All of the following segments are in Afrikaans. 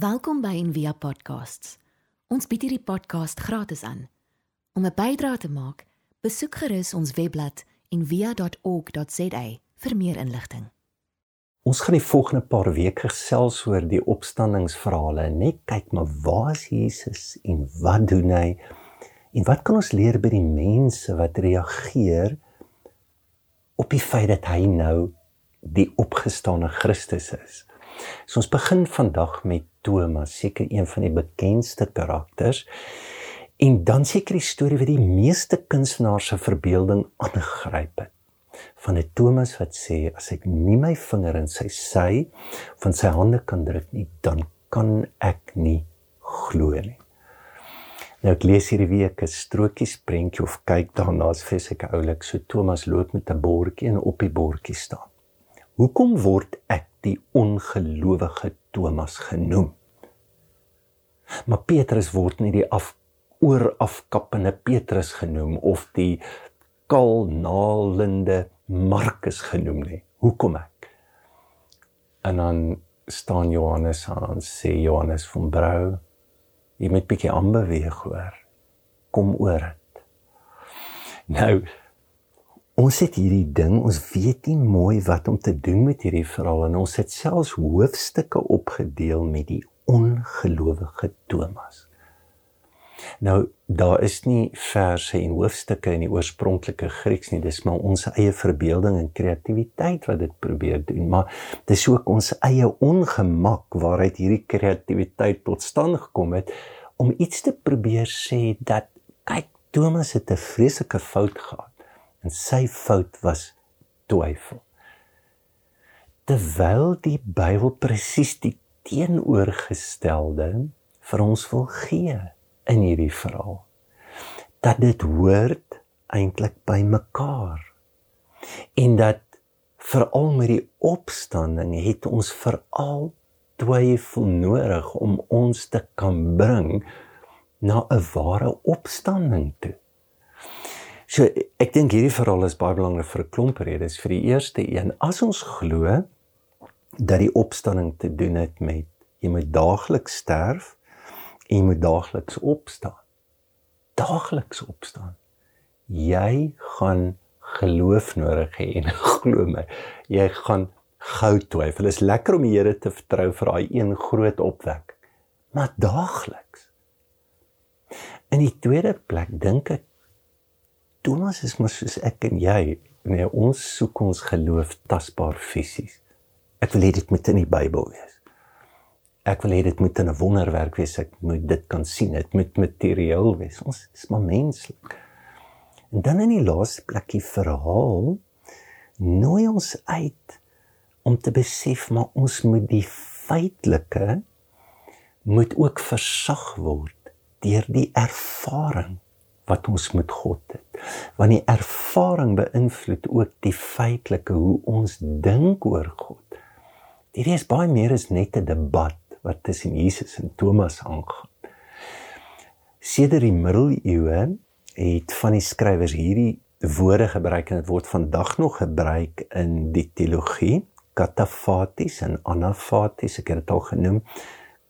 Welkom by Envia Podcasts. Ons bied hierdie podcast gratis aan. Om 'n bydrae te maak, besoek gerus ons webblad en via.org.za vir meer inligting. Ons gaan die volgende paar weke gesels oor die opstandingsverhale en net kyk maar waar is Jesus en wat doen hy? En wat kan ons leer by die mense wat reageer op die feit dat hy nou die opgestane Christus is? So ons begin vandag met Thomas, seker een van die bekendste karakters. En dan seker die storie wat die meeste kunstenaars se verbeelding aangegryp het. Van 'n Thomas wat sê as ek nie my vinger in sy sy van sy hande kan druk nie, dan kan ek nie glo nie. Nou ek lees hierdie week 'n strokies prentjie of kyk daarna as fisieke oulik so Thomas loop met 'n bordjie en op die bordjie staan. Hoekom word ek die ongelowige Thomas genoem? Maar Petrus word nie die af oor afkappende Petrus genoem of die kalnalende Markus genoem nie. Hoekom ek? En dan staan Johannes aan sê Johannes van Brou jy moet bietjie aanbeweeg hoor. Kom oor dit. Nou ons het hierdie ding, ons weet nie mooi wat om te doen met hierdie verhaal en ons het selfs hoofstukke opgedeel met die ongelowige Thomas. Nou daar is nie verse en hoofstukke in die oorspronklike Grieks nie, dis maar ons eie verbeelding en kreatiwiteit wat dit probeer doen, maar dis ook ons eie ongemak waaruit hierdie kreatiwiteit tot stand gekom het om iets te probeer sê dat kyk Thomas het 'n vreeslike fout gehad en sy fout was twyfel. Terwyl die Bybel presies die teenoorgestelde vir ons wil gee in hierdie verhaal dat dit hoort eintlik by mekaar en dat veral met die opstanding het ons veral twyfel nodig om ons te kan bring na 'n ware opstanding toe. So ek dink hierdie verhaal is baie belangrik vir 'n klomp redes. Vir die eerste een, as ons glo dat die opstanding te doen het met jy moet daagliks sterf en jy moet daagliks opstaan. Daagliks opstaan. Jy gaan geloof nodig hê en glo my, jy gaan gou twyfel. Dit is lekker om die Here te vertrou vir daai een groot opwek. Maar daagliks. In die tweede plek dink ek Thomas is mos soos ek en jy, nee, ons soek ons geloof tasbaar fisies. Ek wil hê dit moet in die Bybel wees. Ek wil hê dit moet 'n wonderwerk wees. Ek moet dit kan sien. Dit moet materieel wees. Ons is maar menslik. En dan in die laaste plekkie verhaal nooi ons uit om te besef maar ons moet die feitelike moet ook versag word deur die ervaring wat ons met God het. Want die ervaring beïnvloed ook die feitelike hoe ons dink oor God. Hierdie is baie meer as net 'n debat wat tussen Jesus en Thomas aangaan. Sedert die middeleeue het van die skrywers hierdie woorde gebruik en dit word vandag nog gebruik in die teologie, katafaties en anafaties, ek het dit al genoem.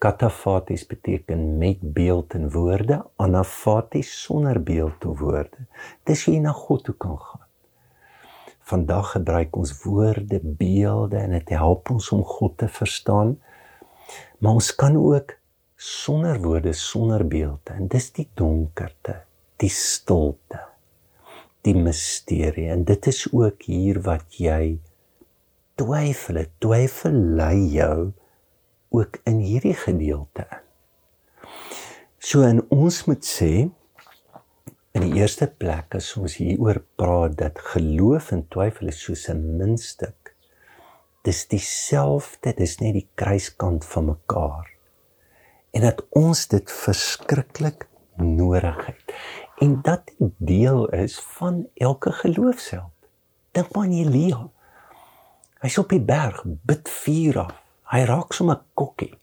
Katafaties beteken met beeld en woorde, anafaties sonder beeld of woorde. Dis hoe jy na God toe kan gaan. Vandag gebruik ons woorde, beelde en dit help ons om God te verstaan. Maar ons kan ook sonder woorde, sonder beelde en dis die donkerte, die stilte, die misterie en dit is ook hier wat jy twyfel, twyfel lei jou ook in hierdie gedeelte in. So en ons moet sê In die eerste plek as ons hieroor praat dat geloof en twyfel is soos 'n muntstuk. Dis dieselfde, dis net die kruiskant van mekaar. En dat ons dit verskriklik nodig het. En dat deel is van elke geloofsheld. Dink maar aan Elia. Hy's op die berg, bid vuur af. Hy raak sommer kokkie.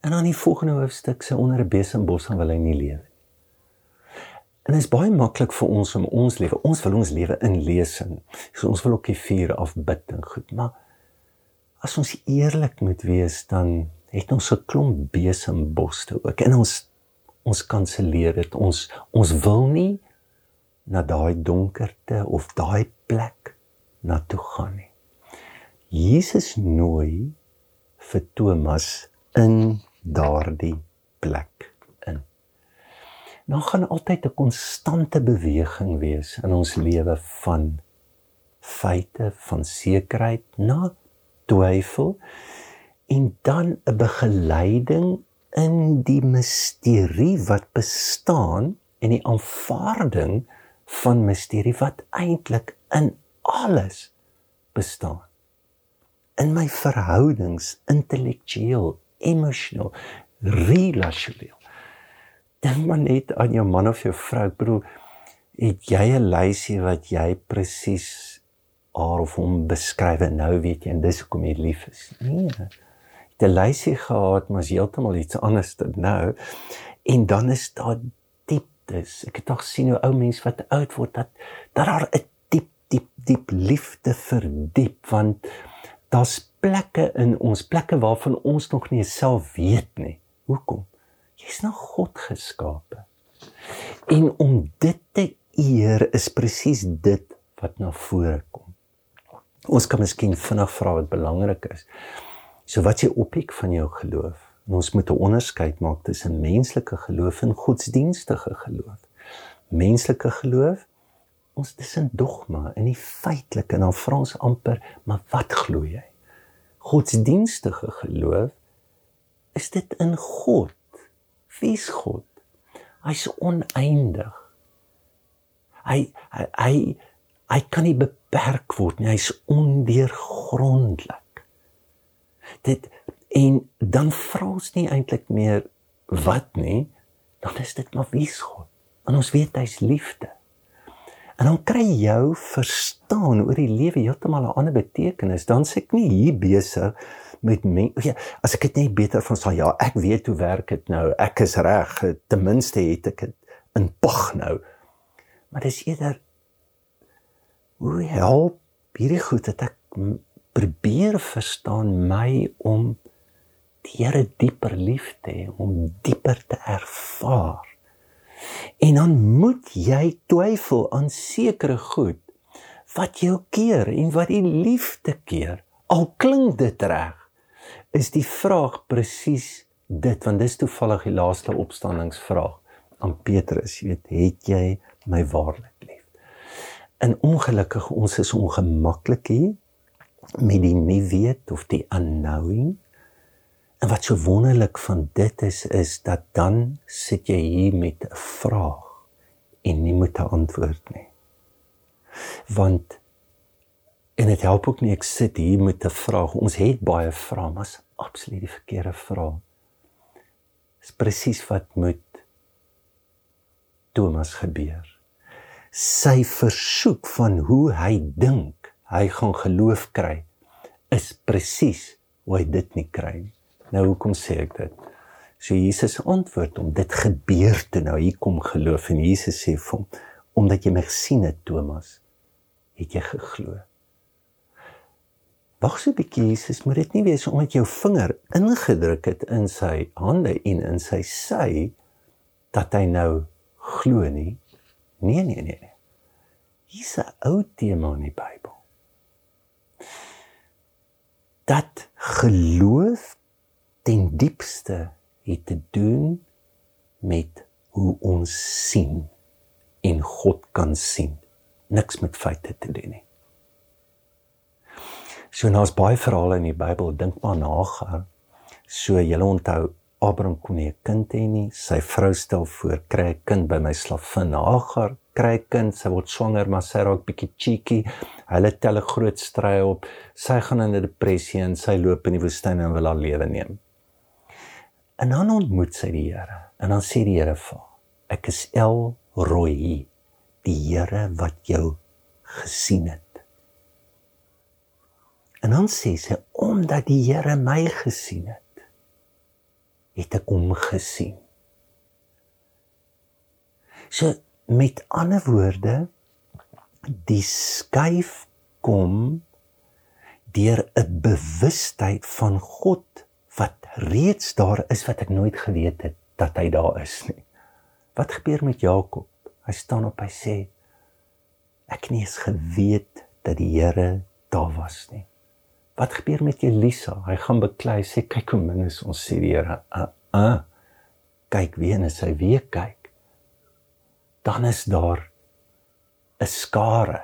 En dan die volgende hoofstuk sê onder 'n besembos wil hy nie lewe. En dit is baie maklik vir ons om ons lewe, ons wil ons lewe inleesing. So ons wil ook die vuur afbid en goed, maar as ons eerlik moet wees, dan het ons 'n klomp besemboste ook. En ons ons kanselleer dit. Ons ons wil nie na daai donkerte of daai plek na toe gaan nie. Jesus nooi vir Thomas in daardie plek in. Nou gaan altyd 'n konstante beweging wees in ons lewe van feite, van sekerheid na twyfel en dan 'n begeleiding in die misterie wat bestaan en die aanvaarding van misterie wat eintlik in alles bestaan. In my verhoudings, intellektueel, emosioneel, relasioneel. Dink maar net aan jou man of jou vrou. Ek bedoel, het jy 'n lysie wat jy presies haar of hom beskryf en nou weet jy en dis hoekom jy lief is? Nee. Jy 'n lysie gehad, maar is heeltemal iets anders dan nou. En dan is daar dieptes. Ek het tog sien hoe ou mense wat oud word dat dat daar 'n diep diep diep liefde verdiep want daar's plekke in ons plekke waarvan ons nog nie self weet nie. Hoekom? Jy's na God geskape. En om dit te eer is presies dit wat na vore kom. Ons kan miskien vinnig vra wat belangrik is. So wat jy oppiek van jou geloof. En ons moet 'n onderskeid maak tussen menslike geloof en godsdienstige geloof. Menslike geloof ons dis 'n dogma en nie feitelik en dan vra ons amper maar wat glo jy? Godsdienstige geloof is dit in God. Wie's God? Hy's oneindig. Hy hy hy, hy kan nie beperk word nie. Hy's ondeurgrondelik. Dit en dan vra ons nie eintlik meer wat nie, dan is dit maar wie's God? En ons weet hy's liefde. En dan kry jou verstaan oor die lewe heeltemal 'n ander betekenis. Dan sê ek nie hier besig met men, ja, as ek dit net beter van sê ja, ek weet hoe werk dit nou. Ek is reg. Ten minste het ek dit in pag nou. Maar dis eerder hoe help hierdie goed dat ek probeer verstaan my om die Here dieper lief te hê, om dieper te ervaar. En dan moet jy twyfel aan sekere goed wat jou keer en wat die liefde keer. Al klink dit reg, is die vraag presies dit want dis toevallig die laaste opstandingsvraag aan Petrus, jy weet, het jy my waarlik lief? En ongelukkig ons is ongemaklik hier met die nie weet of die unknowing En wat so wonderlik van dit is is dat dan sit jy hier met 'n vraag en nie met 'n antwoord nie. Want en dit help ook nie ek sit hier met 'n vraag. Ons het baie vrae, maar is absoluut die verkeerde vraag. Dis presies wat met Thomas gebeur. Sy versoek van hoe hy dink hy gaan geloof kry is presies hoe hy dit nie kry nie. Nou hoekom sê ek dit? So Jesus antwoord hom, dit gebeur toe nou, hier kom geloof en Jesus sê vir hom, omdat jy my gesien het, Thomas, het jy geglo. Wag so 'n bietjie, Jesus, moet dit nie wees omdat jou vinger ingedruk het in sy hande en in sy sy dat hy nou glo nie. Nee, nee, nee. Hier's 'n ou tema in die Bybel. Dat geloof ten diepste het te doen met hoe ons sien en God kan sien. Niks met feite te doen nie. So nou is baie verhale in die Bybel, dink maar na. So julle onthou Abraham kon nie 'n kind hê nie. Sy vrou stel voor kry 'n kind by my slavin Hagar, kry 'n kind, sy word swanger, maar sy raak bietjie cheeky. Hulle tel 'n groot stry op. Sy gaan in 'n depressie en sy loop in die woestyn en wil haar lewe neem. En dan ontmoet sy die Here. En dan sê die Here vir ek is El Roi, die Here wat jou gesien het. En dan sê sy omdat die Here my gesien het, het ek hom gesien. So met ander woorde die skuif kom deur 'n bewustheid van God wat reeds daar is wat ek nooit geweet het dat hy daar is nie. Wat gebeur met Jakob? Hy staan op, hy sê ek het nie eens geweet dat die Here daar was nie. Wat gebeur met Elisa? Hy gaan beklei, sê kyk hoe min is ons sê die Here. Uh, uh, kyk weer en hy weer kyk. Dan is daar 'n skare.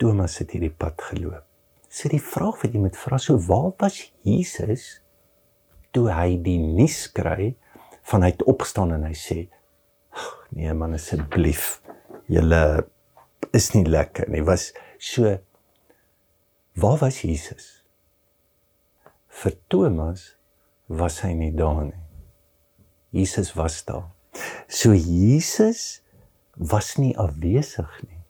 Thomas het hierdie pad geloop. So die vraag wat jy moet vra, so waar was Jesus toe hy die nuus kry van hy het opgestaan en hy sê nee man asseblief julle is nie lekker nie was so waar was Jesus? Vir Thomas was hy nie daar nie. Jesus was daar. So Jesus was nie afwesig nie.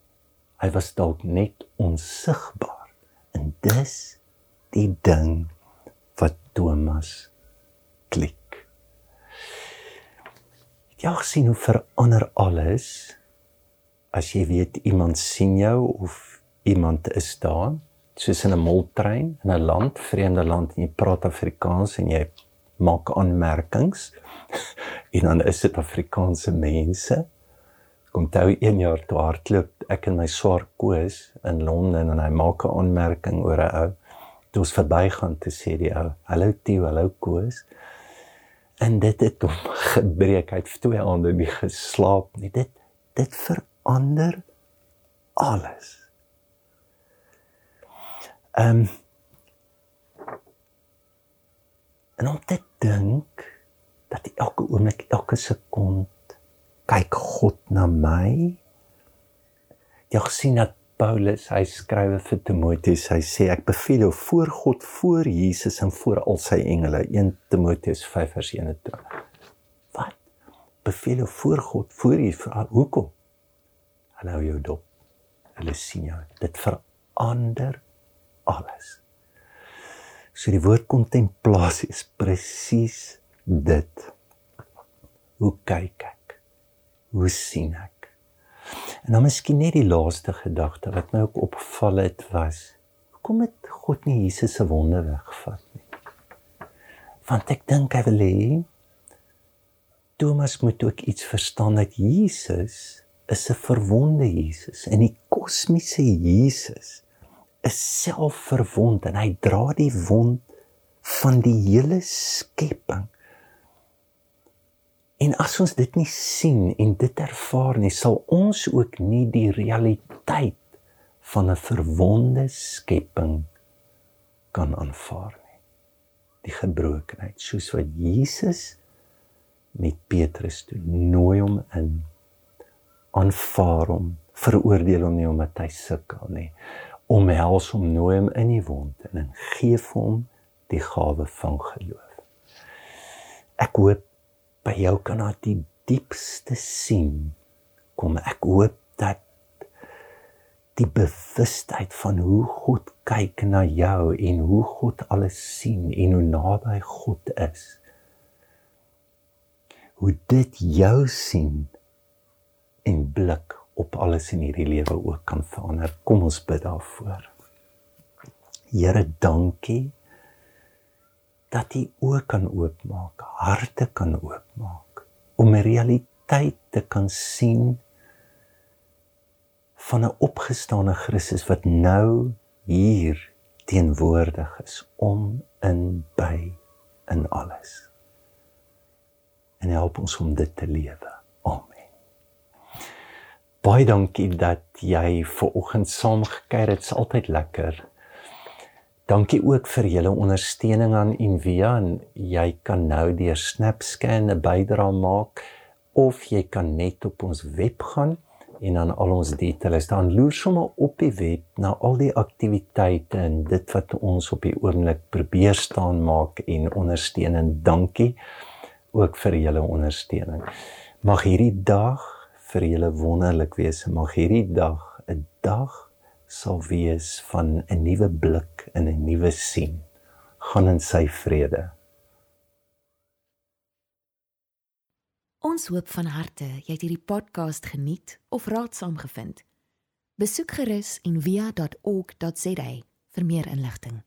Hy was dalk net onsigbaar. En dis die ding wat Thomas klik. Het jy gesien hoe verander alles? As jy weet iemand sien jou of iemand is daar, soos in 'n moltrein in 'n land, vreemde land en jy praat Afrikaans en jy maak aanmerkings en dan is dit Afrikaanse mense. Kom toe een jaar toe hardloop ek in my swaar koes in Londen en hy maak 'n aanmerking oor 'n ou. Toe ons verbygaan te sê die ou, "Hallo Tio, hallo Koos." en dit het hom gebreek hy het twee aande nie geslaap nie dit dit verander alles ehm um, en om te dink dat elke oomblik elke sekond kyk God na my jy gesien dat Paulus, hy skryf vir Timoteus, hy sê ek beveel jou voor God, voor Jesus en voor al sy engele. 1 Timoteus 5:21. Wat? Beveel jou voor God, voor jy vir hoekom? Hulle hou jou dop. Hulle sien jou. Dit verander alles. So die woord kontemplasie is presies dit. Hoe kyk ek? Hoe sien ek? En dan miskien net die laaste gedagte wat my ook opgeval het was, hoekom het God nie Jesus se wonde weggevat nie? Want ek dink hy wil hê Thomas moet ook iets verstaan dat Jesus is 'n verwonde Jesus en die kosmiese Jesus is self verwond en hy dra die wond van die hele skepping. En as ons dit nie sien en dit ervaar nie, sal ons ook nie die realiteit van 'n verwonde skepping kan aanvaar nie. Die gebrokenheid, soos wat Jesus met Petrus toe nooi hom in, aanvaar hom, veroordeel hom nie omdat hy sukkel nie, omhels hom, nooi hom in die wond en gee hom die gawe van geloof. Ek hoop by jou kan na die diepste sien kom ek hoop dat die bewustheid van hoe God kyk na jou en hoe God alles sien en hoe naby God is hoe dit jou sien en blik op alles in hierdie lewe ook kan verander kom ons bid daarvoor Here dankie dat hy oë kan oopmaak, harte kan oopmaak om 'n realiteit te kan sien van 'n opgestane Christus wat nou hier teenwoordig is om in by in alles. En help ons om dit te lewe. Baie dankie dat jy ver oggend saam gekuier het. Dit is altyd lekker Dankie ook vir julle ondersteuning aan Envia en jy kan nou deur SnapScan 'n bydrae maak of jy kan net op ons web gaan en dan al ons details staan loer sommer op die web na al die aktiwiteite en dit wat ons op die oomblik probeer staan maak en ondersteun en dankie ook vir julle ondersteuning. Mag hierdie dag vir julle wonderlik wees. Mag hierdie dag 'n dag sal wees van 'n nuwe blik en 'n nuwe sien. Gaan in sy vrede. Ons hoop van harte jy het hierdie podcast geniet of raadsaam gevind. Besoek gerus en via.ok.za vir meer inligting.